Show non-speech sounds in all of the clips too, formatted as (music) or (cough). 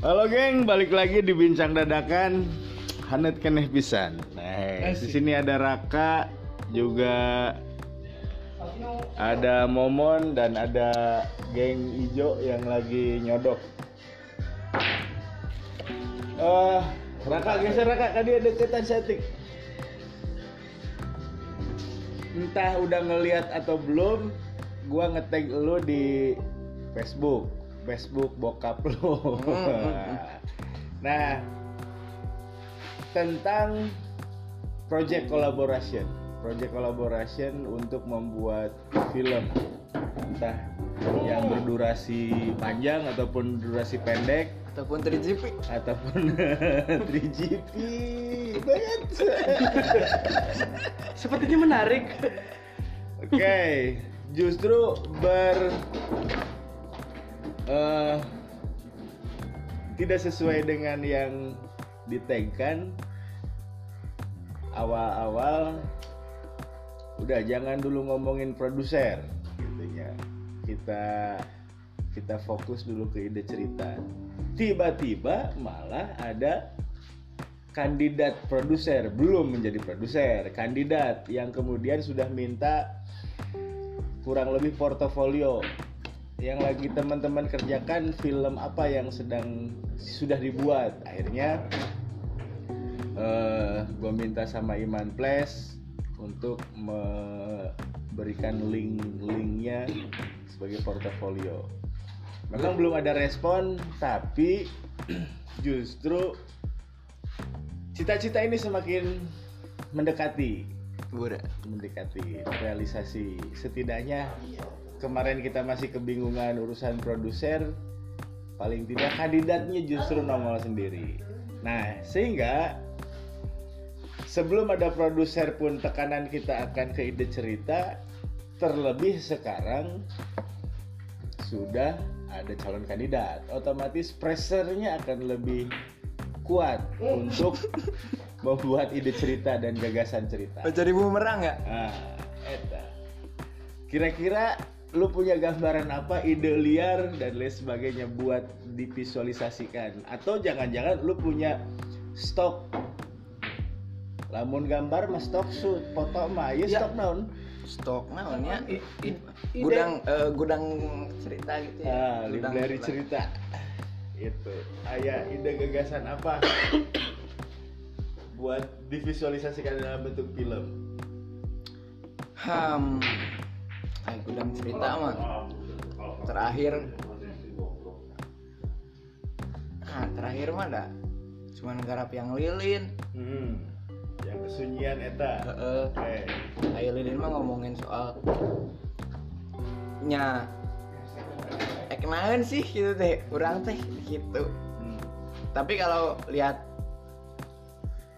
Halo geng, balik lagi di bincang dadakan. Hanet keneh pisan. Nah, di sini ada Raka, juga ada Momon dan ada geng Ijo yang lagi nyodok. Eh, Raka geser Raka, tadi ada deketan setik. Entah udah ngelihat atau belum, gua ngetag lu di Facebook. Facebook bokap lu. (laughs) nah, tentang project collaboration. Project collaboration untuk membuat film. Entah yang berdurasi panjang ataupun durasi pendek ataupun 3GP ataupun (laughs) 3GP banget. (laughs) sepertinya menarik Oke, justru ber eh, tidak sesuai dengan yang ditagkan awal-awal udah jangan dulu ngomongin produser gitu ya. Kita kita fokus dulu ke ide cerita. Tiba-tiba malah ada kandidat produser belum menjadi produser. Kandidat yang kemudian sudah minta kurang lebih portofolio yang lagi teman-teman kerjakan film apa yang sedang sudah dibuat? Akhirnya eh gue minta sama Iman Plus untuk memberikan link-linknya sebagai portofolio. Memang belum ada respon tapi justru cita-cita ini semakin mendekati. Udah. mendekati realisasi. Setidaknya kemarin kita masih kebingungan urusan produser. Paling tidak kandidatnya justru nongol sendiri. Nah sehingga sebelum ada produser pun tekanan kita akan ke ide cerita terlebih sekarang sudah ada calon kandidat. Otomatis pressernya akan lebih kuat untuk (laughs) membuat ide cerita dan gagasan cerita. Mencari bumerang ya? Nah, eta. Kira-kira lu punya gambaran apa ide liar dan lain sebagainya buat divisualisasikan atau jangan-jangan lu punya stok lamun gambar mah stok shoot foto mah ya Ya. stok naon Stok i- ide. Gudang eh, gudang cerita gitu ya. ah Gudang- library cerita itu ayah ide gagasan apa (coughs) buat divisualisasikan dalam bentuk film Hmm. Ah, gudang cerita mah. Terakhir Ah, terakhir mah ada cuman garap yang lilin. hmm. yang kesunyian eta Heeh. Oke. Ayo lilin mah ngomongin soal nya ek naon sih gitu teh kurang teh gitu Hmm. tapi kalau lihat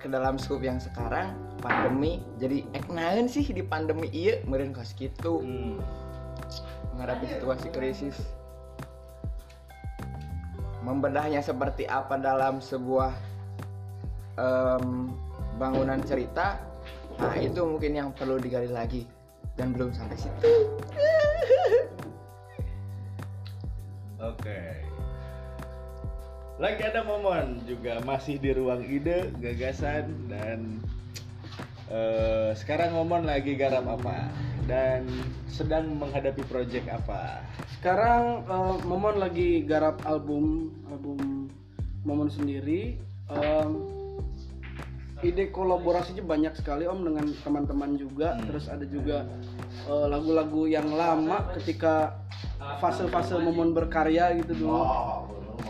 ke dalam scope yang sekarang pandemi. Jadi ek naon sih di pandemi iya meureun kos gitu Hmm. menghadapi situasi krisis. Membedahnya seperti apa dalam sebuah em, bangunan cerita? Nah itu mungkin yang perlu digali lagi. Dan belum sampai situ. Oke. Lagi ada momen juga masih di ruang ide, gagasan dan eh, sekarang momen lagi garap apa dan sedang menghadapi project apa. Sekarang eh, Momon lagi garap album album Momon sendiri. Em, ide kolaborasinya banyak sekali Om dengan teman-teman juga. Hmm. Terus ada juga eh, lagu-lagu yang lama ketika fase-fase Momon berkarya gitu dulu.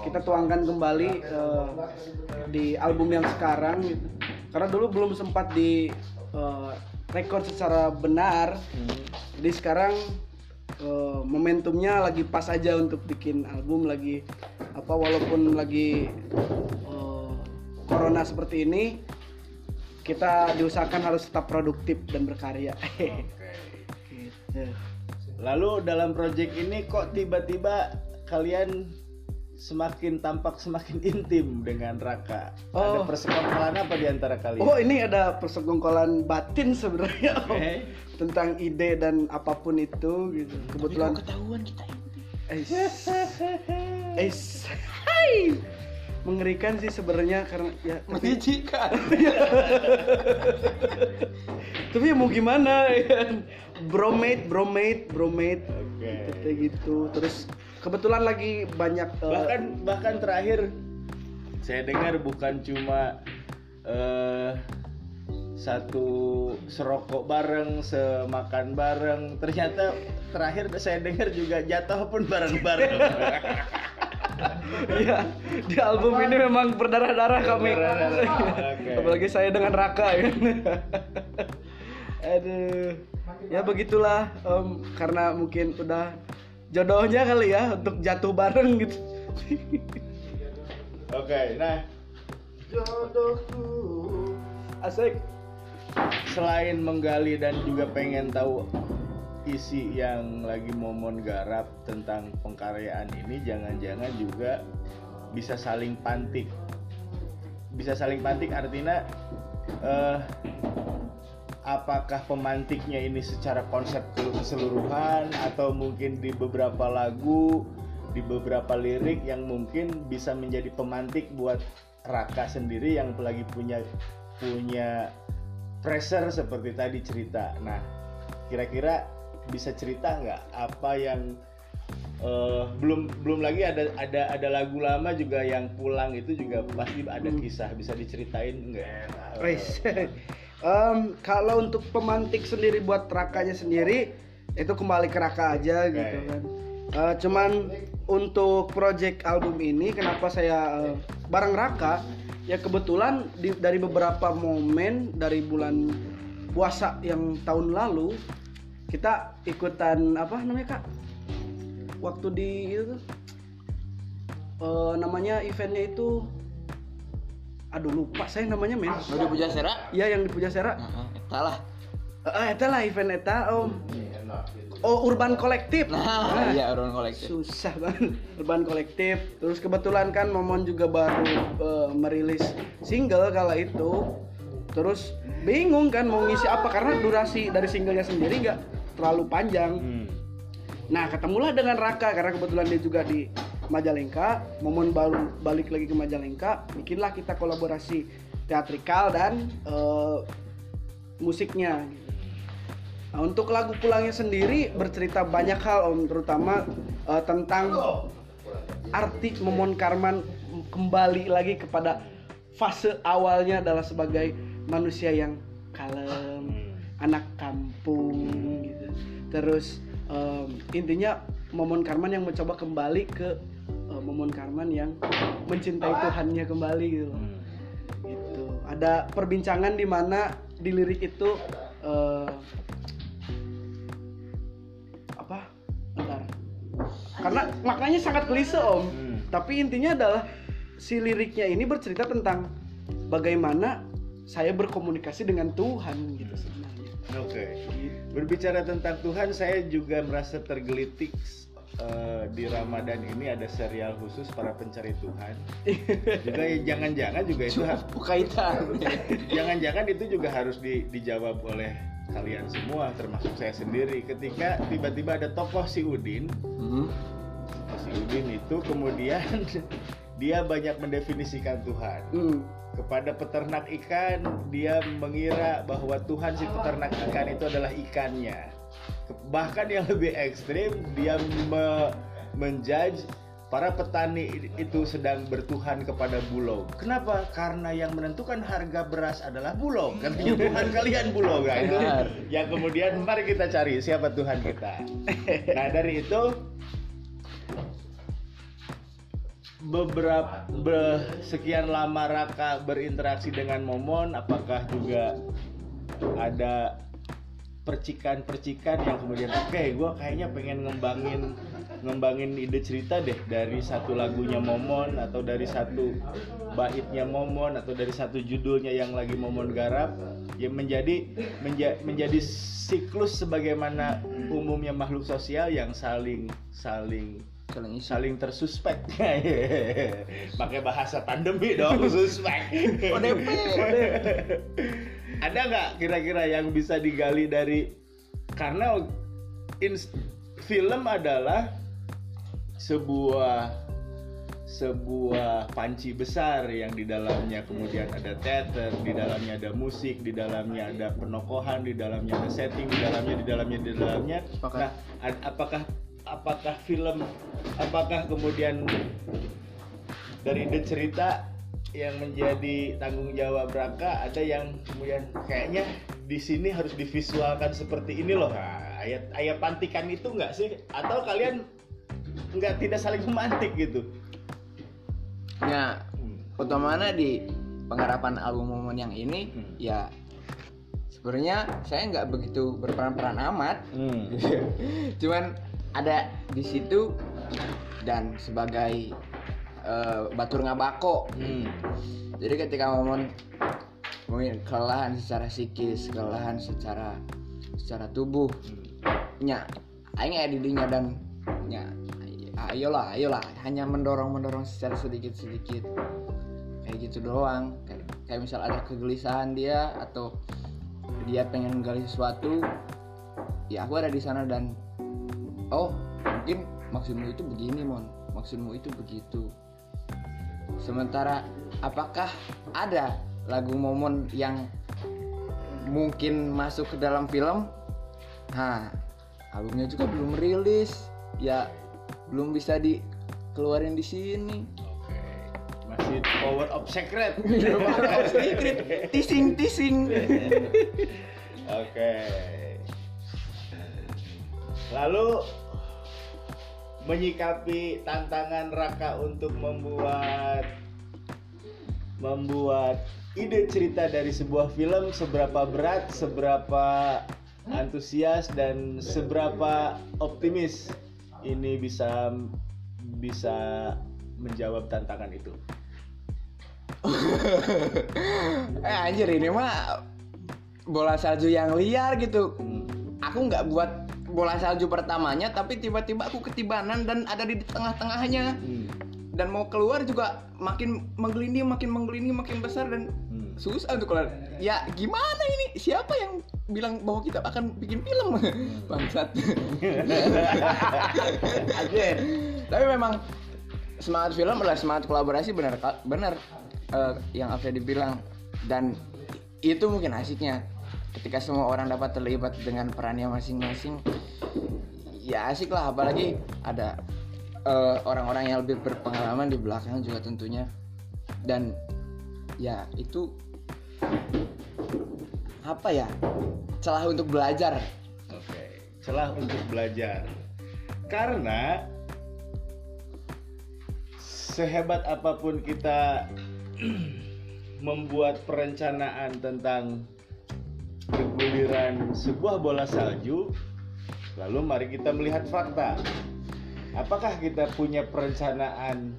Kita tuangkan kembali eh, di album yang sekarang gitu. Karena dulu belum sempat di eh, record secara benar. Jadi sekarang eh, momentumnya lagi pas aja untuk bikin album lagi apa walaupun lagi eh, corona seperti ini kita diusahakan harus tetap produktif dan berkarya. Oke. (laughs) gitu. Lalu dalam project ini kok tiba-tiba kalian semakin tampak semakin (laughs) intim dengan Raka. Ada Oh. persekongkolan apa di antara kalian? Oh ini ada persekongkolan batin sebenarnya Om. (laughs) Oke. tentang ide dan apa pun itu gitu. Kebetulan ketahuan kita Eis. (laughs) Eis. Hai. mengerikan sih sebenarnya karena ya tapi, menjijikan tapi ya mau gimana ya bromate bromate bromate Oke. kayak gitu terus kebetulan lagi banyak eh, bahkan bahkan terakhir saya dengar bukan cuma eh, satu serokok bareng semakan bareng ternyata terakhir saya dengar juga jatuh pun bareng-bareng Iya, di album ini memang berdarah-darah kami. Berdarah-darah, oke. Apalagi saya dengan Raka ya. Aduh. Ya begitulah em, karena mungkin udah jodohnya kali ya untuk jatuh bareng gitu. (laughs) oke nah Asik. selain menggali dan juga pengen tahu isi yang lagi momon garap tentang pengkaryaan ini jangan-jangan juga bisa saling pantik bisa saling pantik artinya eh, apakah pemantiknya ini secara konsep keseluruhan atau mungkin di beberapa lagu di beberapa lirik yang mungkin bisa menjadi pemantik buat Raka sendiri yang lagi punya punya pressure seperti tadi cerita. Nah, kira-kira bisa cerita nggak apa yang eh, belum belum lagi ada ada ada lagu lama juga yang pulang itu juga pasti ada kisah bisa diceritain nggak? Wes. Em, kalau untuk pemantik sendiri buat Rakanya sendiri itu kembali ke Raka aja gitu Oke. kan. Eh, cuman untuk project album ini kenapa saya eh, bareng Raka ya kebetulan di- dari beberapa momen dari bulan puasa yang tahun lalu kita ikutan apa namanya kak waktu di itu tuh, eh, namanya eventnya itu aduh lupa saya namanya men Mau di Puja Sera? Iya yang di Pujasera. Heeh, eta lah. Eh, eta lah event eta om. Oh Urban Kolektif. Nah, iya orang kolektif. Susah banget. Urban Kolektif. Terus kebetulan kan Momon juga baru eh, merilis single kala itu. Terus bingung kan mau ngisi apa karena durasi dari singlenya sendiri nggak terlalu panjang. Hmm. Nah ketemulah dengan Raka karena kebetulan dia juga di Majalengka. Momon baru balik lagi ke Majalengka. Bikinlah kita kolaborasi teatrikal dan eh, musiknya. Nah, untuk lagu pulangnya sendiri bercerita banyak hal om, terutama eh, tentang arti Momon Karman kembali lagi kepada fase awalnya adalah sebagai manusia yang kalem, anak kampung gitu. Terus em, intinya Momon Karman yang mencoba kembali ke Momon Karman yang mencintai Tuhannya kembali gitu. loh. Hmm. Gitu. Ada perbincangan di mana di lirik itu eh, apa? Bentar. Karena maknanya sangat klise om. Hmm. Tapi intinya adalah si liriknya ini bercerita tentang bagaimana saya berkomunikasi dengan Tuhan gitu sebenarnya. Oke. Berbicara tentang Tuhan, saya juga merasa tergelitik eh, di Ramadan ini ada serial khusus para pencari Tuhan. (laughs) juga ya, jangan-jangan juga itu ha- Kaitan. (laughs) jangan-jangan itu juga harus di- dijawab oleh kalian semua termasuk saya sendiri ketika tiba-tiba ada tokoh si Udin Hmm. si Udin itu kemudian (laughs) dia banyak mendefinisikan Tuhan Hmm. kepada peternak ikan dia mengira bahwa Tuhan si peternak ikan itu adalah ikannya bahkan yang lebih ekstrim dia me- menjudge para petani itu sedang bertuhan kepada bulog. Kenapa? Karena yang menentukan harga beras adalah bulog. Katanya (laughs) Tuhan kalian bulog kan itu yang kemudian mari kita cari siapa Tuhan kita. Nah dari itu beberapa be- sekian lama Raka berinteraksi dengan Momon apakah juga ada percikan-percikan yang kemudian oke gue kayaknya pengen ngembangin ngembangin ide cerita deh dari satu lagunya Momon atau dari satu baitnya Momon atau dari satu judulnya yang lagi Momon garap yang menjadi menja- menjadi siklus sebagaimana umumnya makhluk sosial yang saling saling Saling isi. saling tersuspek (laughs) pakai bahasa pandemi dong suspek (laughs) ODP. Ada nggak kira-kira yang bisa digali dari karena film adalah sebuah sebuah panci besar yang di dalamnya kemudian ada teater, di dalamnya ada musik, di dalamnya ada penokohan, di dalamnya ada setting, di dalamnya di dalamnya di dalamnya. Nah, apakah apakah film apakah kemudian dari ide cerita yang menjadi tanggung jawab Raka ada yang kemudian kayaknya di sini harus divisualkan seperti ini loh. Nah, ayat ayat pantikan itu enggak sih? Atau kalian nggak tidak saling memantik gitu? Ya, utamanya di penggarapan album momen yang ini Hmm. ya sebenarnya saya nggak begitu berperan-peran amat. Hmm. (laughs) cuman ada di situ dan sebagai eh, batur ngabako. Hmm. jadi ketika momen mungkin kelelahan secara psikis kelelahan secara secara tubuh nya aing aya didinya dan nya ayolah ayolah hanya mendorong mendorong secara sedikit sedikit kayak gitu doang. Kayak, kayak misal ada kegelisahan dia atau dia pengen gali sesuatu ya aku ada di sana dan oh mungkin maksudmu itu begini mon. Maksudmu itu begitu sementara apakah ada lagu momon yang mungkin masuk ke dalam film nah albumnya juga belum rilis ya belum bisa dikeluarin di sini Oke. Masih power of secret. (laughs) secret tising tising Oke. Lalu menyikapi tantangan Raka untuk membuat membuat ide cerita dari sebuah film seberapa berat, seberapa antusias dan seberapa optimis ini bisa bisa menjawab tantangan itu. (laughs) eh anjir ini mah bola salju yang liar gitu Hmm. aku nggak buat bola salju pertamanya tapi tiba-tiba aku ketibanan dan ada di tengah-tengahnya. Hmm. dan mau keluar juga makin menggelinding makin menggelinding makin besar dan Hmm. susah untuk keluar. Ya gimana ini? Siapa yang bilang bahwa kita akan bikin film? Bangsat. (laughs) Anjir. tapi memang semangat film adalah semangat kolaborasi benar benar eh, yang Alfred bilang. Dan itu mungkin asiknya ketika semua orang dapat terlibat dengan perannya masing-masing ya asik lah. Apalagi ada eh, orang-orang yang lebih berpengalaman di belakang juga tentunya. Dan ya itu apa ya celah untuk belajar. Oke, celah untuk belajar. Karena sehebat apa pun kita (clears throat) membuat perencanaan tentang keguliran sebuah bola salju, lalu mari kita melihat fakta. Apakah kita punya perencanaan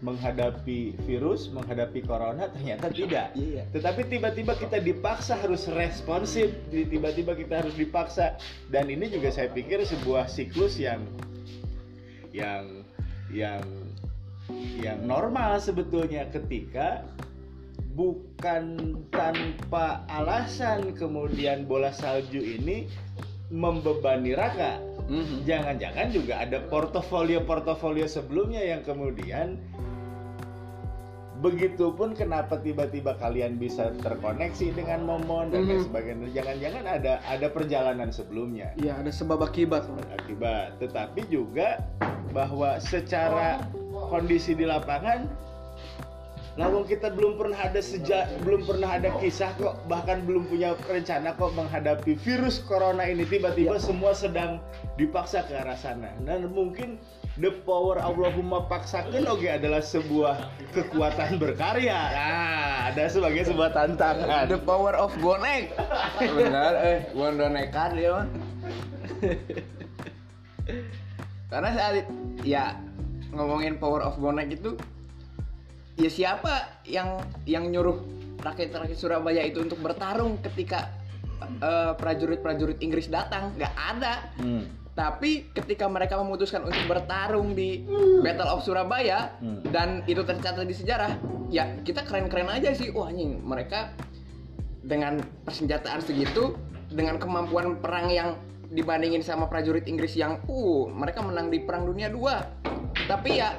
menghadapi virus, menghadapi corona? Ternyata tidak. Iya. Tetapi tiba-tiba kita dipaksa harus responsif, tiba-tiba kita harus dipaksa dan ini juga saya pikir sebuah siklus yang yang yang yang normal sebetulnya ketika bukan tanpa alasan kemudian bola salju ini membebani Raka. Mhm. Jangan-jangan juga ada portofolio-portofolio sebelumnya yang kemudian Begitupun kenapa tiba-tiba kalian bisa terkoneksi dengan Momon dan lain Mhm. sebagainya. Jangan-jangan ada ada perjalanan sebelumnya Iya, ada sebab akibat. akibat. Tetapi juga bahwa secara kondisi di lapangan Lawang kita belum pernah ada sejak belum pernah ada kisah kok bahkan belum punya rencana kok menghadapi virus corona ini. Tiba-tiba semua sedang dipaksa ke arah sana. Dan mungkin the power Allahumma paksakan oke adalah sebuah kekuatan berkarya. Nah ada sebagai sebuah tantangan. The power of bonek. Benar, eh, dia mah. (laughs) Karena saat ya ngomongin power of bonek itu ya siapa yang yang nyuruh rakyat-rakyat Surabaya itu untuk bertarung ketika eh, prajurit-prajurit Inggris datang? Nggak ada. Hmm. Tapi ketika mereka memutuskan untuk bertarung di Battle of Surabaya Hmm. dan itu tercatat di sejarah, ya kita keren-keren aja sih. Wah anjing, mereka dengan persenjataan segitu, dengan kemampuan perang yang dibandingin sama prajurit Inggris yang uh mereka menang di Perang Dunia 2. Tapi ya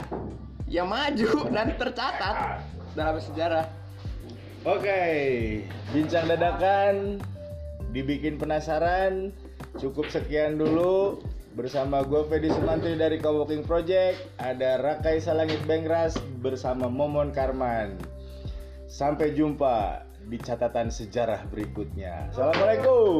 yang maju dan tercatat dalam sejarah. Oke, bincang dadakan, dibikin penasaran. Cukup sekian dulu bersama gue Fedi Sumantri dari Coworking Project. Ada Rakai Salangit Bengras bersama Momon Karman. Sampai jumpa di catatan sejarah berikutnya. Assalamualaikum.